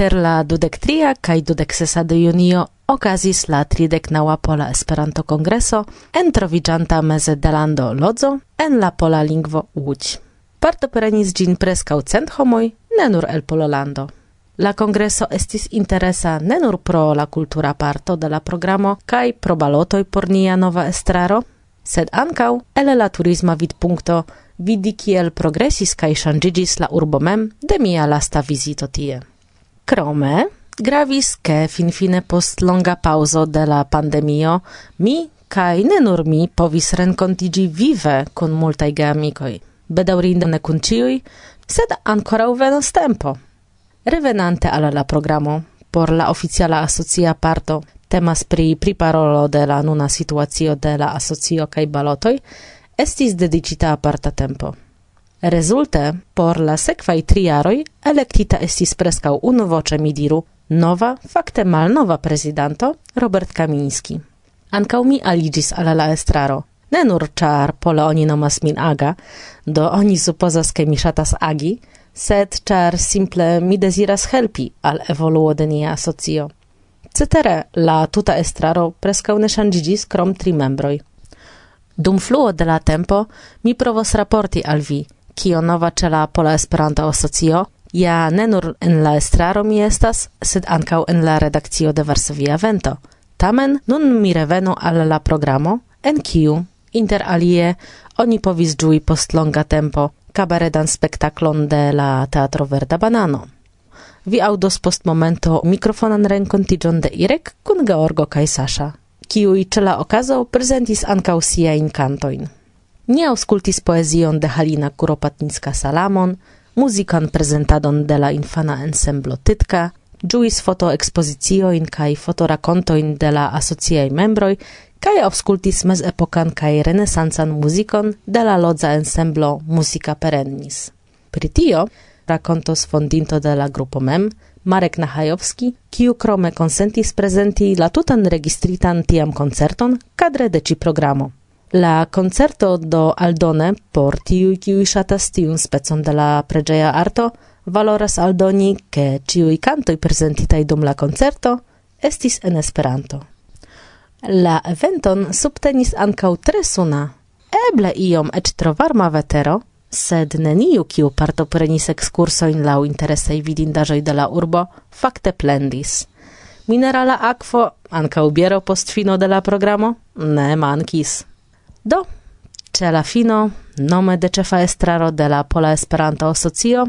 inter la 23 kaj 26 de junio okazis la 39 Pola Esperanto Kongreso en troviĝanta meze de lando Lodzo en la pola lingvo Łódź. Partoprenis ĝin preskaŭ cent homoj, ne nur el Pololando. La Kongreso estis interesa ne nur pro la cultura parto de la programo kaj pro balotoj por nia nova estraro, sed ankaŭ el la turisma vidpunkto vidi kiel progresis kaj ŝanĝiĝis la urbo mem de mia lasta vizito tie. Crome gravis che finfine post longa pauso de la pandemio mi kai ne nur mi povis renkontigi vive con multai geamicoi. Bedaurinde ne kun ciui, sed ancora uvenos tempo. Revenante alla la programo, por la oficiala asocia parto temas pri priparolo de la nuna situazio de la asocio kai balotoi, estis dedicita aparta tempo. Rezulte, por la sekvaj triaroj elektita estis preskaŭ unuvoĉe, mi diru, nova, fakte malnova prezidanto Robert Kamiński. Ankaŭ mi aligis ala la estraro, ne nur czar pole oni nomas min aga, do oni supposas ke mi shatas agi, sed czar simple mi desiras helpi al evoluo de nia asocio. Cetere, la tuta estraro prescau ne shangigis krom tri membroi. Dum fluo de la tempo mi provos raporti al vi, kio nova ĉe la Pola Esperanta Asocio, ja ne nur en la estraro mi estas, sed ankaŭ en la redakcio de Varsovia Vento. Tamen nun mi revenu al la programo, en kiu, inter alie, oni povis ĝui post longa tempo kabaredan spektaklon de la Teatro Verda Banano. Vi audos post momento mikrofonan renkontiĝon de Irek kun Georgo kaj Sasha, kiuj ĉe la okazo prezentis ankaŭ siajn kantojn. Ni auscultis poezion de Halina Kuropatnicka-Salamon, muzikan prezentadon de la infana ensemblo Titka, in kai fotorakonto in de la asociaj membroj kai auscultis mez epokan kai renesansan muzikon de la lodza ensemblo Musica Perennis. Pri tio rakontos fondinto de la grupo mem, Marek Nahajowski, kiu krome konsentis prezenti la tutan registritan tiam koncerton kadre de ci programo. La concerto do aldone por tiu kiu ŝatas tiun specon de la preĝeja arto valoras aldoni ke ĉiuj kantoj prezentitaj dum la koncerto estis en Esperanto. La eventon subtenis ankaŭ tre suna, eble iom eĉ tro varma vetero, sed neniu kiu partoprenis ekskursojn laŭ interesaj vidindaĵoj de la urbo fakte plendis. Minerala akvo ankaŭ biero post fino de la programo ne mankis. Do, ce la fino, nome de cefa estraro de la Pola Esperanta Asocio,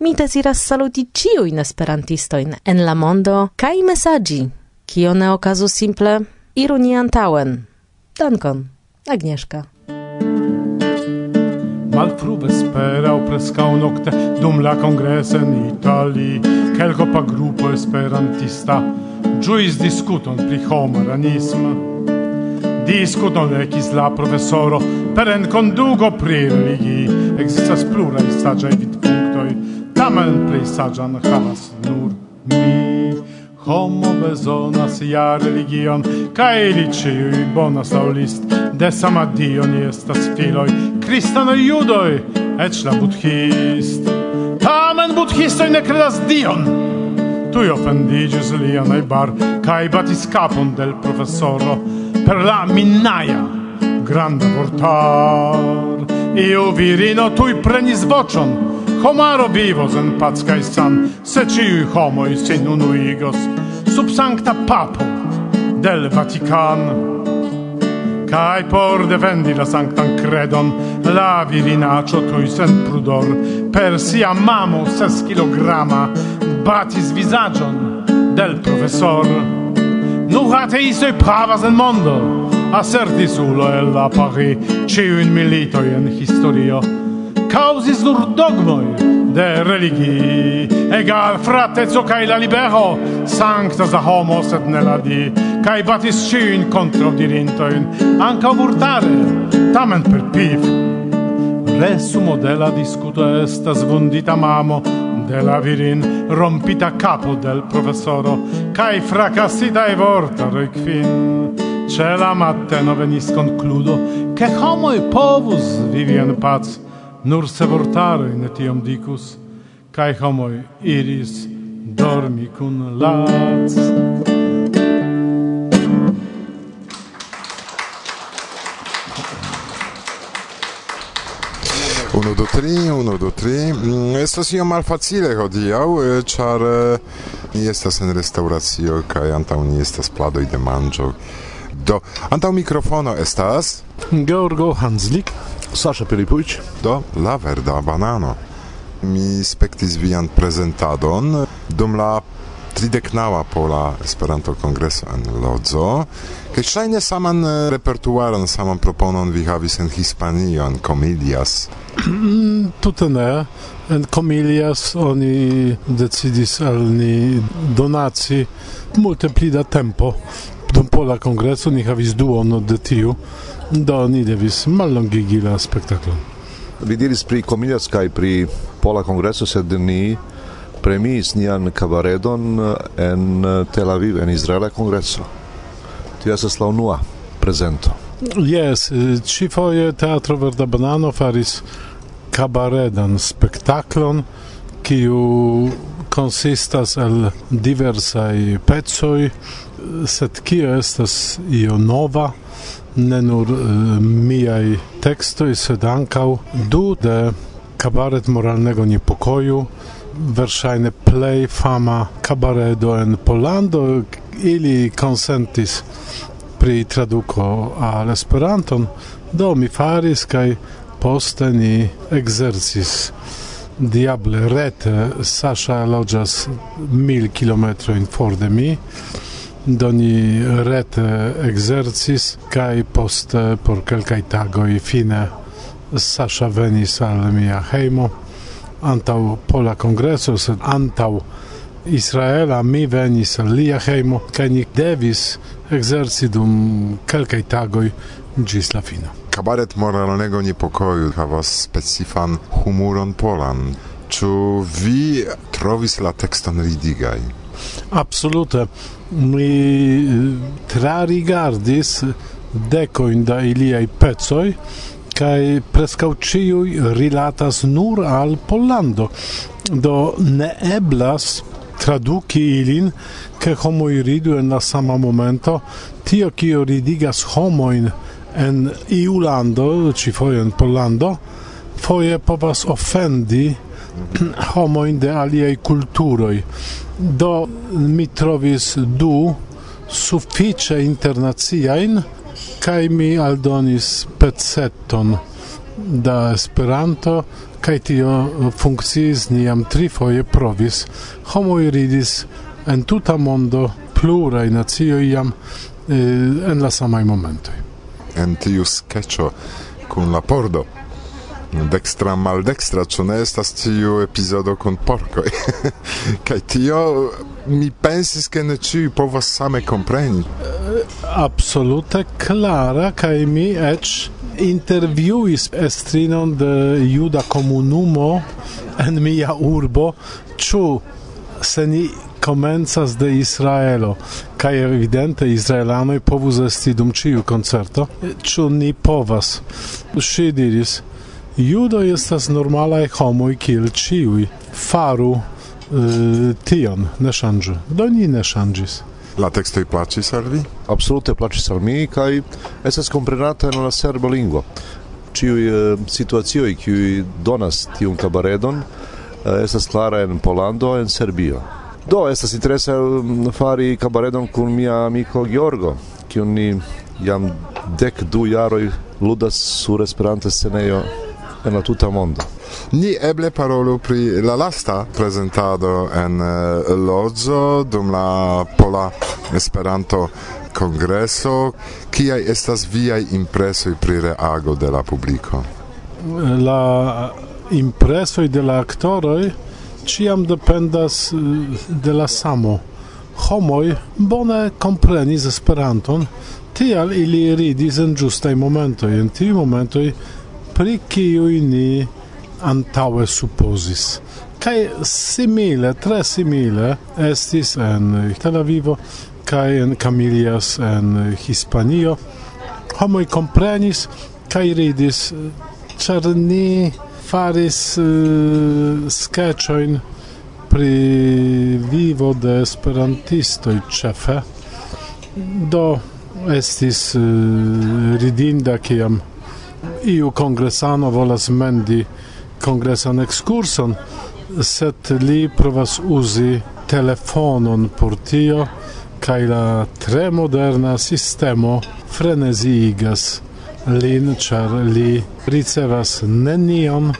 mi deziras saluti ciujn esperantistojn en la mondo kaj mesaĝi, kio ne okazu simple iru ni antaŭen. Dankon, Agnieszka. Malfrube sperau prescau nocte dum la congresse in Itali quelco pa gruppo esperantista giuis discuton pri homoranisma Discuton ecis la professoro per en condugo pri religi Existas pluraj vid vidpunktoj, tamen plej saĝan havas nur mi. Homo bezonas ja religion, kaj li ĉiuj bonas laŭ list, de sama Dio ni estas filoj, kristanoj, judoj, eĉ la budhist. Tamen budhistoj ne kredas Dion, tui offendigis lia neighbor, cae batis capum del professoro, per la minnaia granda vortar. Io virino tui prenis vocion, homaro vivos en pac cae san, se ciui homoi sin unuigos, sub sancta papo del Vatican. Cae por defendi la sanctan credon, la virinacio tui sen prudor, per sia mamo ses kilograma, batis visagion del professor. Nur ateistoi pravas en mondo, assertis ulo el la Paris, ciuin milito in historio, causis nur dogmoi de religi, egal fratezzo cae la libero, sancta za homo sed ne la di, cae batis ciuin contro dirintoin, anca vurtare, tamen per pif. Resumo de la discuto estas vundita mamo, de la virin rompita capo del professoro kai cae fracassitae vortaroi fin. Ce la matteno venis concludo che homoi povus vivi en paz nur se vortaro in tiom dicus cae homoi iris dormi cun laz. Unu, du, tri, unu, du, tri. Mm, estas io malfacile hodiaŭ, char ni estas en restauracio kaj antaŭ ni estas pladoj de mangio Do, antaŭ mikrofono estas... Georgo Hanslik, Sasha Peripujc. Do, la verda banano. Mi spektis vian prezentadon dum la trideknaŭa pola Esperanto kongreso en Lodzo, kaj ŝajne saman repertuaron, saman proponon vi havis en Hispanion, komedias Mm, tute ne. En Comilias oni decidis al ni donaci multe pli da tempo. Dum pola kongreso ni havis duono de tiu, do ni devis mallongigi la spektaklon. Vi diris pri Comilias kaj pri pola kongreso, sed ni premis nian kabaredon en Tel Aviv, en Izraela kongreso. tio estas la unua prezento. Yes, eh, ci foje Teatro Verda Banano faris kabaredan spektaklon, kiu consistas el diversai pezoi, sed kio estas io nova, ne nur eh, uh, miai tekstoj, sed ankaŭ du de kabaret moralnego niepokoju, verŝajne plej fama kabaredo en Pollando, ili konsentis pri traduko al Esperanton, do mi faris kaj poste ni ekzercis. Diable rete Sasha loĝas mil kilometrojn for de mi, do ni rete ekzercis kaj poste por kelkaj tagoj fine Sasha venis al mia hejmo antaŭ pola kongreso, sed antaŭ Israela mi venis al lia hejmo kaj ni devis exerci dum kelkaj tagoj gis la fino. Kabaret moralnego niepokoju havas specifan humuron polan. Ĉu vi trovis la tekston ridigaj? Absolute. Mi eh, trarigardis decoin da iliai pezoi, kai prescau ciui rilatas nur al Pollando. Do ne eblas traduki ilin, che homoi ridu en la sama momento, tio kio ridigas homoin en iu lando, ci foie en Pollando, foie povas offendi homoin de aliei culturoi. Do mi trovis du suffice internaziain, kai mi aldonis pezzetton da Esperanto kaj tio funkciis niam trifoje provis. Homo iridis en tuta mondo pluraj nacioj jam eh, en la samaj momentoj. En tiu skeĉo kun la pordo dextra maldextra, ĉu ne estas tiu epizodo kun porkoj. kaj tio mi pensis ke ne ĉiuj povas same kompreni. Eh, absolute klara kaj mi eĉ intervjuis estrinon de juda komunumo en mia urbo ĉu se ni komencas de Israelo? Kaj evidente israelanoj povus esti dum ĉiu koncerto. Ĉu ni povas? Ŝi diris Judo estas normalaj homoj kiel ĉiuj. Faru uh, tion ne ŝanĝu. Do ni ne ŝanĝis. La textoj i al vi? Absolute plaĉis al mi kaj estas komprenata en la serba lingvo. Ĉiuj eh, situacioj qui donas tiun kabaredon eh, estas clara en Polando en Serbio. Do estas interesa mm, fari cabaredon kun mia amiko Giorgo, kiun ni jam dek du jaroj ludas sur Esperanta scenejo en la tuta mondo. Ni eble parolu pri la lasta presentado en eh, Lodzo dum la Pola Esperanto Kongreso. Kiaj estas viaj impresoj pri reago de la publiko? La impresoj de la aktoroj ciam dependas eh, de la samo. Homoj bone komprenis Esperanton, tial ili ridis en ĝustaj momentoj, en tiuj momentoj pri kiuj ni antaŭe supozis. Kai simile, tre simile, estis en Tel Avivo, kai en Camillas, en Hispanio. Homoj comprenis, kai ridis, ĉar ni faris uh, sketchoin pri vivo de esperantistoj ĉefe do estis uh, ridinda kiam iu kongresano volas mendi kongresan ekskurson, sed li provas uzi telefonon por tio, kaj la tre moderna sistemo frenezigas lin, ĉar li ricevas nenion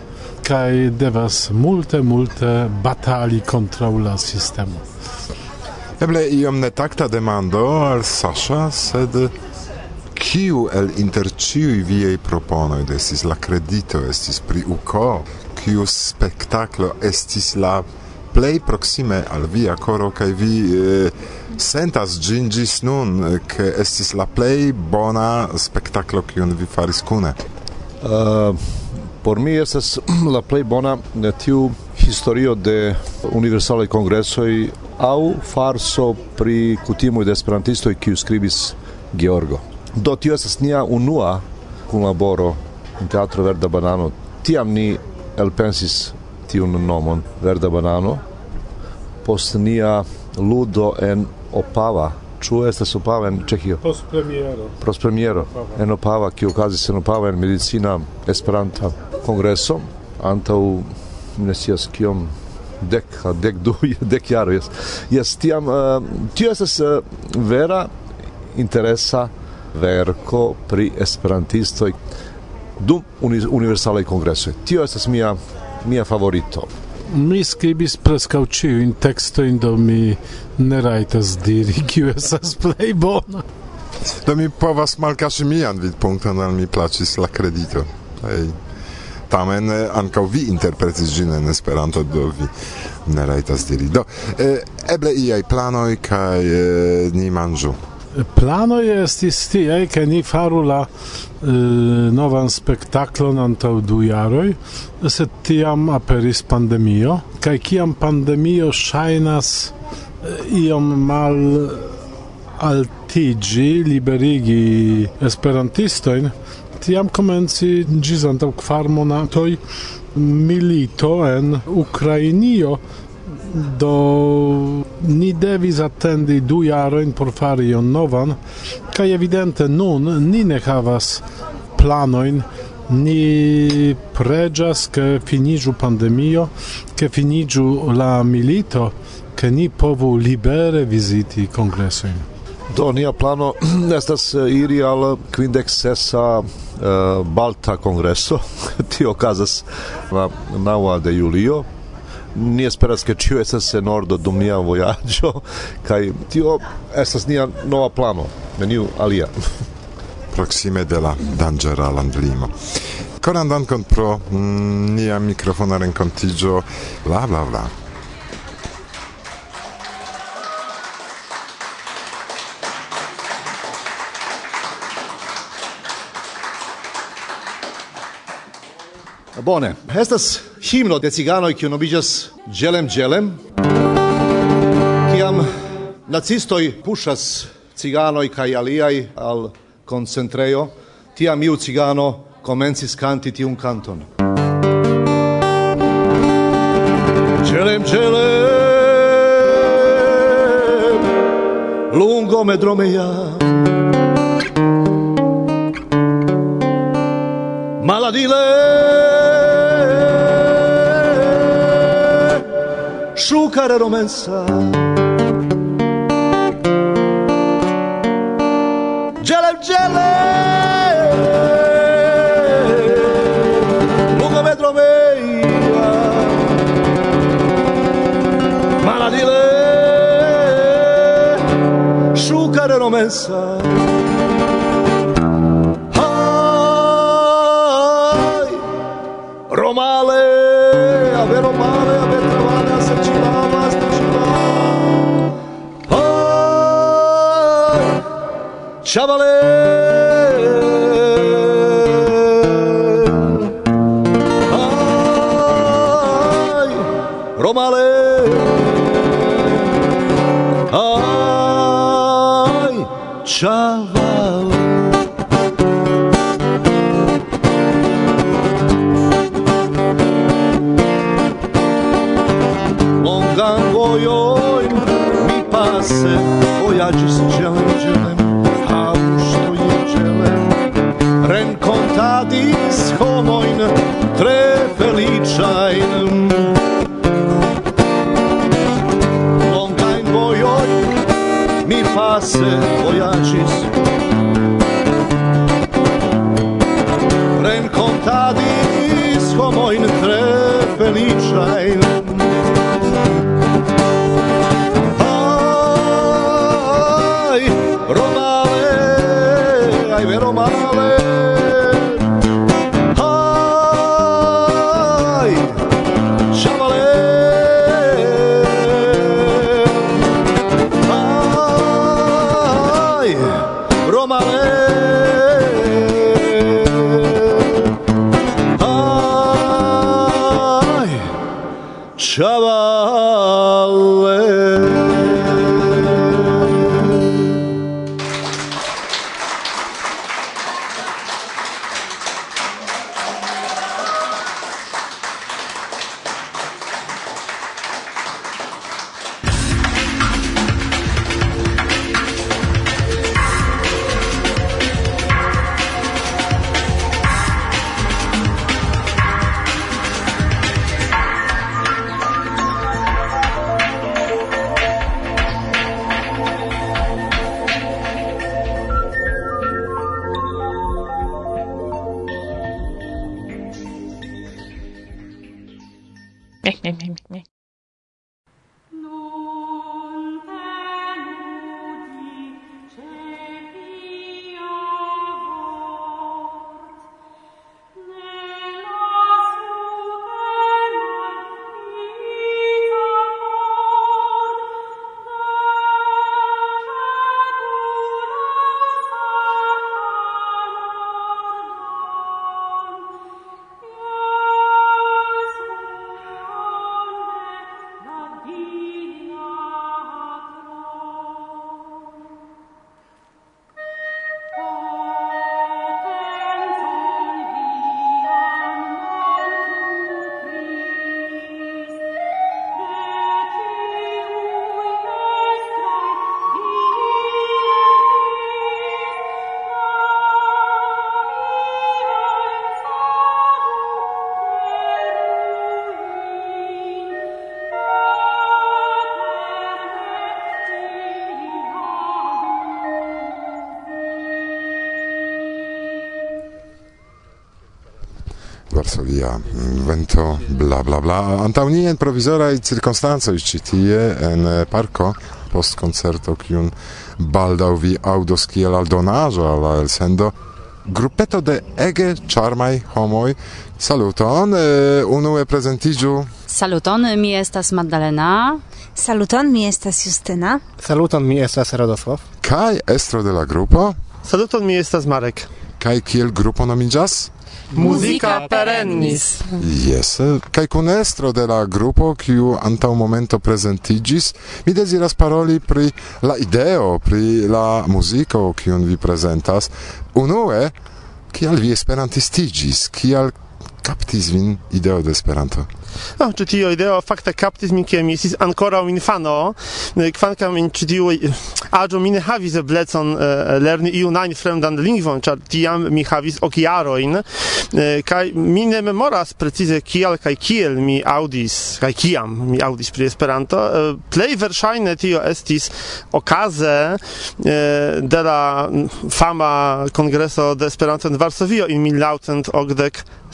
kaj devas multe multe batali kontraŭ la sistemo. Eble iom netakta demando al Sasha, sed Ciu el inter ciui viei proponoi estis la credito, estis pri UCO, cius spectaclo estis la plei proxime al via coro kaj vi eh, sentas gin gis nun eh, ke estis la plei bona spektaklo kiun vi faris kune uh, eh, por mi estas la plej bona tiu historio de universale kongresoj au farso pri kutimoj de esperantistoj kiu skribis Georgo. Do tio estas nia unua kunlaboro en Teatro Verda Banano. Tiam ni elpensis tiun nomon Verda Banano post nia ludo en Opava. ču estas Opava en čehio Post premiero. Post premiero en Opava, kiu okazis en Opava en medicina Esperanta kongreso antau nesias kiom dek, dek du, dek jaroj. Jes, tiam, uh, tio estas uh, vera interesa verko pri esperantistoj dum uni universalaj kongresoj. Tio estas mia mia favorito. Mi skribis preskaŭ ĉiujn tekstojn, do mi ne rajtas diri kiu estas plej bona. Do mi povas malkaŝi mian vidpunkton, al mi plaĉis la kredito. Hey. Tamen eh, ankaŭ vi interpretis ĝin en Esperanto, do vi ne rajtas diri. Do, eh, eble iaj planoj kaj eh, ni manĝu plano estis tie ke ni faru la e, novan spektaklon antaŭ du jaroj sed tiam aperis pandemio kaj kiam pandemio ŝajnas iom mal altiĝi liberigi esperantistojn tiam komenci ĝis antaŭ kvar monatoj milito en Ukrainio do ni devis attendi du jaroin por fari ion novan, kaj evidente nun ni ne havas planoin, ni preĝas ke finiĝu pandemio, ke finiĝu la milito, ke ni povu libere viziti kongresojn. Do nia plano estas eh, iri al quindex sesa uh, eh, Balta Congresso, tio okazas la naua de Julio, ni esperas ke ĉio estas en ordo dum nia vojaĝo kaj tio estas nia nova plano. Neniu alia. Proksime de la danĝera landlimo Koran dankon pro mm, nia mikrofona renkontiĝo. Bla bla bla. Bone, estas himno de ciganoj kiu nomiĝas Gelem Gelem. Kiam nacistoj puŝas ciganoj kaj aliaj al koncentrejo, tiam iu cigano komencis kanti tiun kanton. Gelem Gelem lungo me dromeja Maladile carero mensale Chavalé. Ay, Romalé. Ay, Chavalé. answer. Varsovia, vento bla bla bla. Antaŭnien provizoraj cirkonstancoj ĉi tie en parko post koncerto kiun baldaŭ vi aŭdos kiel aldonaĵo al la elsendo grupeto de ege charmai homoj. Saluton unue prezentiĝu. Saluton mi estas Magdalena. Saluton mi estas Justyna saluton mi estas Radosław. Kaj estro de la grupo? Saluton mi estas Marek. Kaj kiel grupo nomiĝas? musica perennis. Yes, eh, kaj kun estro de la grupo kiu antaŭ momento prezentigis, mi deziras paroli pri la ideo, pri la muziko kiun vi prezentas. Unue, kial vi esperantistigis, kial kaptis vin ideo de Esperanto? No, ĉi tio ideo fakte kaptis min kiam mi estis ankoraŭ infano, eh, kvankam en ĉi tiu eh, aĝo mi ne havis eblecon eh, lerni iun ajn fremdan lingvon, ĉar tiam mi havis ok jarojn, eh, kaj mi ne memoras precize kial kaj kiel mi aŭdis, kaj kiam mi aŭdis pri Esperanto. Plej verŝajne tio estis okaze de la fama kongreso de Esperanto en Varsovio in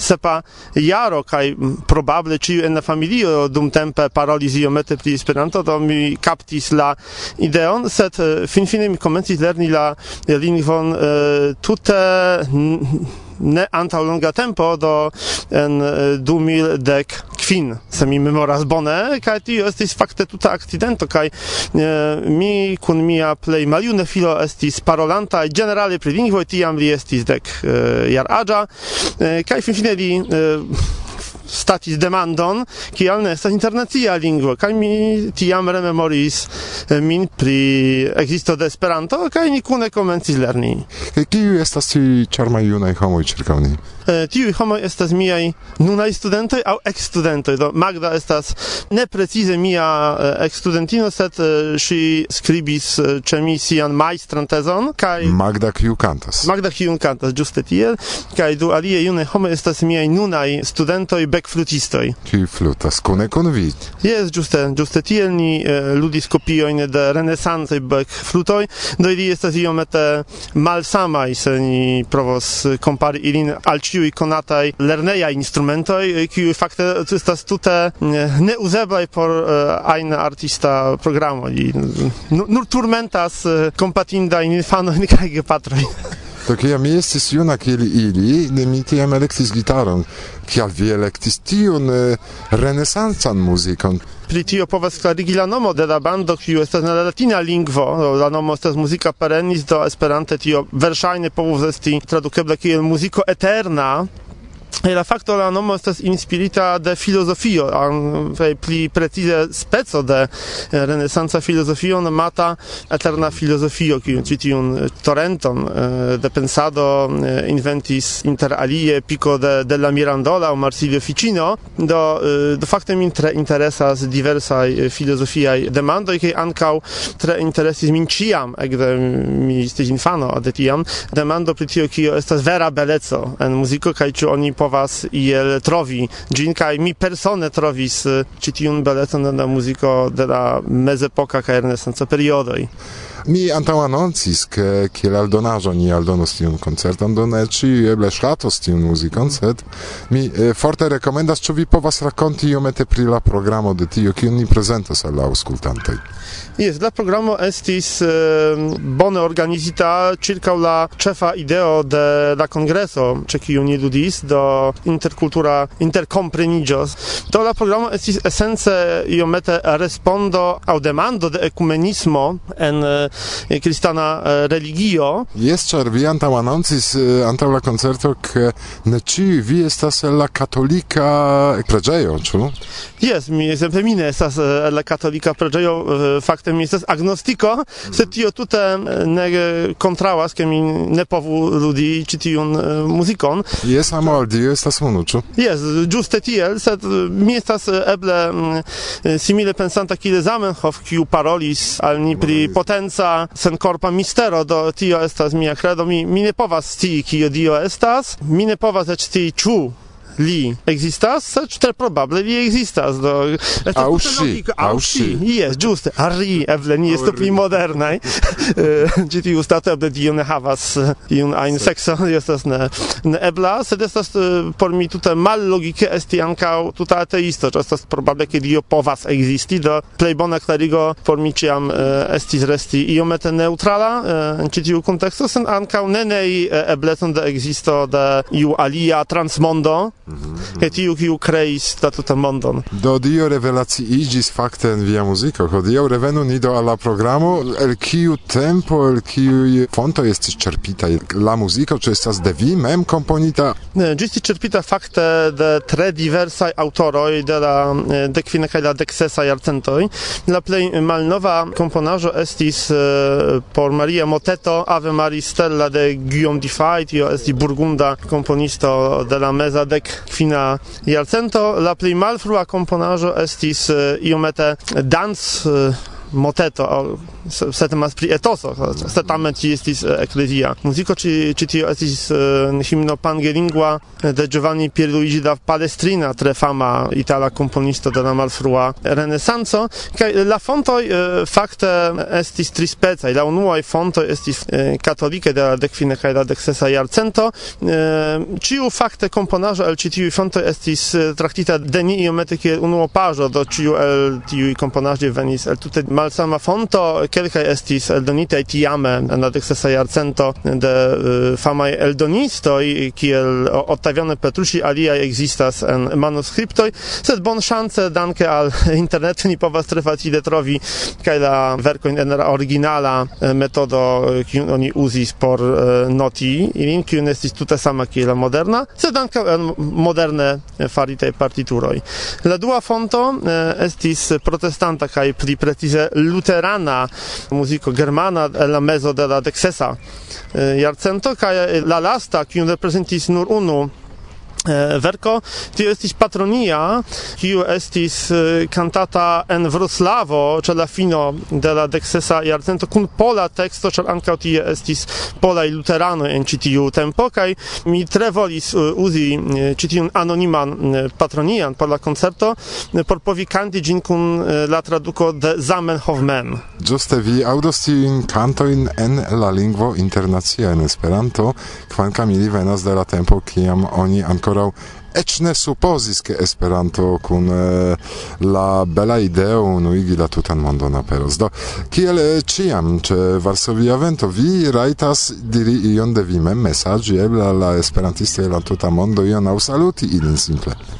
sepa jaro kaj probable ĉiu en la familio dumtempe parolis iomete pri Esperanto do mi kaptis la ideon sed eh, finfine mi komencis lerni la lingvon eh, tute ne antaŭ longa tempo do en eh, du 2010 dek kvin, se mi memoras bone kaj tio estis fakte tuta akcidento kaj mi kun mia plej maljuna filo estis parolanta ĝenerale pri lingvoj tiam li estis dek jaraĝa kaj finfine li statis demandon kial ne estas internacia lingvo kaj mi tiam rememoris min pri ekzisto de Esperanto kaj ni kune komencis lerni. Kiu estas ĉarmaj junaj homoj ĉirkaŭ ni? tiu homo estas miaj nunaj studentoj aŭ ekstudentoj. Do Magda estas ne precize mia ekstudentino, sed ŝi skribis ĉe mi sian majstran tezon kaj Magda kiu kantas. Magda kiu kantas ĝuste tiel kaj du alie junaj homoj estas miaj nunaj studentoj bekflutistoj. Kiu flutas kune kun vi? Jes, ĝuste ĝuste tiel ni ludis kopiojn de renesancaj bekflutoj, do ili estas iomete malsamaj se ni provos kompari ilin al ĉiu tiui conatai lerneia instrumentoi, kiu fakte estas tute mm, neuzeblaj por ajna artista programo, nur turmentas kompatindajn infanojn kaj gepatrojn. To kiam estis juna kiel ili, ne mi tiam elektis gitaron, kial vi elektis tiun renesancan muzikon? pri tio povas klarigi la nomo de la bando, kiu estas na latina lingvo, la nomo estas muzika perennis, do esperante tio verŝajne povus esti tradukebla kiel muziko eterna, E la facto la nomo estas inspirita de filozofio, kaj pli precize speco de renesanca filozofio nomata eterna filozofio, kiu ĉi tiun torrenton de pensado inventis inter alie Pico de, della Mirandola o Marsilio Ficino, do do fakte min tre interesas diversaj filozofiaj demandoj kaj ankaŭ tre interesis min ĉiam ekde mi estis infano de tiam demando pri tio kio estas vera beleco en muziko kaj ĉu oni povas iel trovi. Gin kaj mi persone trovis eh, ĉi tiun beleton de la muziko de la mezepoka kaj renesanca periodoj. Mi antaŭ anoncis, ke kiel aldonaĵo ni aldonos tiun koncerton, do ne ĉiuj eble ŝatos tiun muzikon, mhm. sed mi eh, forte rekomendas, ĉu vi povas rakonti iomete pri la programo de tio, kiun ni prezentos al la aŭskultantoj. Jes, la programo estis eh, bone organizita ĉirkaŭ la ĉefa ideo de la kongreso, ĉe kiu ni ludis do interkultura interkompreniĝos. Do la programo estis esence iomete respondo aŭ demando de ekumenismo en eh, kristana religio. Jes, ĉar vi antaŭ anoncis antaŭ la koncerto ke ne ĉiuj vi estas la katolika preĝejo, ĉu? Jes, mi jestem femine, estas la katolika preĝejo, faktem estas agnostiko, mm. se tio tute ne kontraŭas ke mi ne povu ludi ĉi tiun muzikon. Jes, al Dio estas unu, ĉu? Jes, ĝuste tiel, sed mi estas eble simile pensanta kiel Zamenhof, kiu parolis al ni pri potenco densa senkorpa mistero do tio estas mia credo. Mi mi ne povas sti kio dio estas. Mi ne povas esti ĉu li. Existas, sed tre probable li existas, do... logika, aŭ aŭ ŝi, ŝi. jes, ĝuste, a ri, eble ni estu pli modernaj, Eh, ĉi tiu stato eble Dio ne havas iun ajn sekson, estas ne, ne ebla, sed estas eh, por mi tute mallogike esti ankaŭ tuta ateisto, ĉar estas probable ke Dio povas ekzisti, do plej bona klarigo por mi ĉiam estis resti iomete neutrala. En ĉi tiu konteksto, sen ankaŭ ne nei eh, eblecon de ekzisto de iu alia transmondo, Kaj tiu, kiu kreis la tutan mondon. Do dio revelaciigis fakte en via muziko. Hodiaŭ revenu ni do al la programo, el kiu tempo, el kiuj fontoj estis ĉerpitaj la muziko, ĉu estas de vi mem komponita? Ne, ĝi estis ĉerpita fakte de tre diversaj aŭtoroj de la eh, de kvin kaj la deksesa jarcentoj. La plej malnova komponaĵo estis eh, por Maria Moteto Ave Maristella de Guillaume Difai, tio estis burgunda komponisto de la meza dek fina jarcento. La plej malfrua komponaĵo estis eh, iomete danc eh, moteto, se temas pri etoso, se tamen ci estis eh, eklezia. Muziko ci, ci tio estis eh, himno pangelingua de Giovanni Pierluigi da Palestrina, tre fama itala komponisto de la malfrua renesanco, kaj la fontoj eh, fakte estis trispecaj, la unuaj fontoj estis katolike de la dekvine kaj la deksesa jarcento, ciu fakte komponaĵo el ĉi tiuj fontoj estis traktita de ni iomete kiel unuopaĵo, do ciu el tiuj komponaĵoj venis el tute malsama fonto, kelkaj estis eldonitaj tiame en la deksesa jarcento de eh, famaj eldonistoj, kiel O- Ottaviano Petrucci, aliaj ekzistas en manuskriptoj, sed bon szance, danke al internetu, ni povas tre facile trovi kaj la verkojn en la originala eh, metodo, eh, kiun oni uzis por noti ilin, kiun estis tute sama kiel la moderna, sed ankaŭ en moderne faritaj partituroj. La dua fonto estis protestanta kaj pli precize luterana muziko germana la mezo de la deksesa eh, jarcento kaj la lasta kiun reprezentis nur unu Eh, verko tio estis patronia kiu estis eh, cantata en Wroclavo ĉe la fino de la deksesa jarcento kun pola teksto ĉar ankaŭ tie estis polaj luteranoj en ĉi tiu tempo kaj mi tre volis eh, uzi ĉi tiun anoniman patronian por la koncerto por povikandi ĝin kun la traduko de Zamenhof mem ĝuste vi aŭdos tiujn kantojn en la lingvo internacia en Esperanto. Kvankam ili venas de la tempo kiam oni ankaŭ ankoraŭ eĉ ne supozis ke Esperanto kun eh, la bela ideo unuigi la tutan mondon aperos. Do kiel eh, ĉiam ĉe Varsovia vento vi rajtas diri ion de vi mem mesaĝi eble la esperantistoj la tuta mondo ion aŭ saluti ilin simple.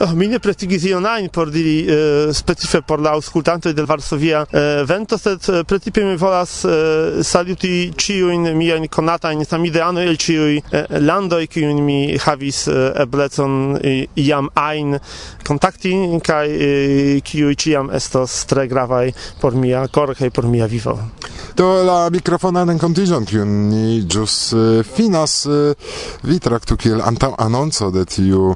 Oh, mi ne pretigis ion ajn por diri eh, specife por la aŭskultantoj de Varsovia eh, vento, sed eh, precipe mi volas eh, saluti ĉiujn miajn konatajn samideanoj el ĉiuj eh, landoj, kiujn mi havis eh, eblecon eh, iam ajn kontakti kaj eh, kiuj ĉiam estos tre gravaj por mia koro kaj por mia vivo. Do la mikrofona renkontiĝon, kiun ni ĵus eh, finas, eh, vi traktu kiel antaŭ anonco de tiu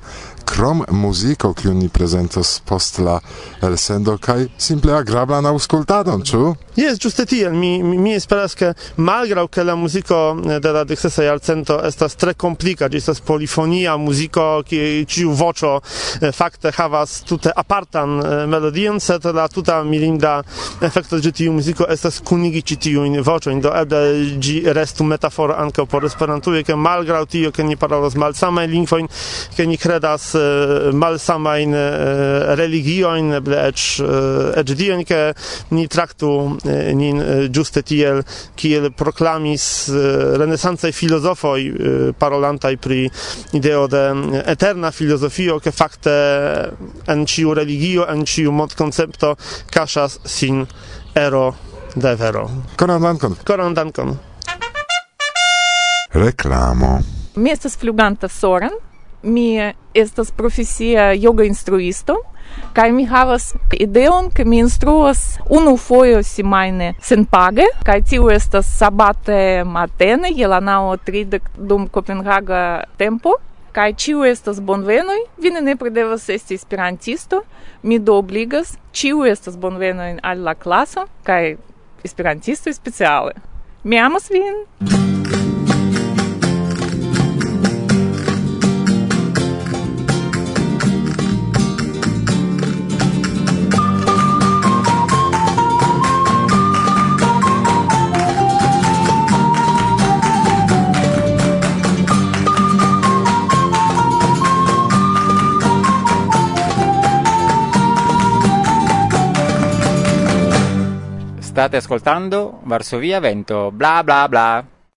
krom muziko, kiu ni prezentos post la elsendo kaj simple agrablan aŭskultadon, ĉu? Jes, ĝuste tiel. Mi mi, mi esperas ke malgraŭ ke la muziko eh, de la deksesa jarcento estas tre komplika, ĝi estas polifonia muziko, kiu voĉo eh, fakte havas tute apartan eh, melodion, sed la tuta mirinda efekto de tiu muziko estas kunigi ĉi tiujn voĉojn, do eble ĝi restu metaforo ankaŭ por Esperantujo, ke malgraŭ tio, ke ni parolas malsamajn lingvojn, ke ni kredas Eh, malsamajn eh, religioin, eble ec, eh, ec dien, ke ni traktu nin giuste tiel, kiel proklamis renesancaj filozofoj parolantaj pri ideo de eterna filozofio, ke fakte en ciu religio, en ciu mod koncepto casas sin ero devero. Koran dankon. Koran dankon. Reklamo. Mi estas fluganta soren, mi estas profesia yoga instruisto kaj mi havas ideon ke mi instruas unu fojo semajne senpage kaj tiu estas sabate matene je la naŭ tridek dum kopenhaga tempo kaj ĉiu estas bonvenoj. Vi ne nepre devas esti esperantisto. Mi do obligas ĉiu estas bonvenoj al la klaso kaj esperantistoj speciale. Mi amas vin! State ascoltando Varsovia Vento, bla bla bla.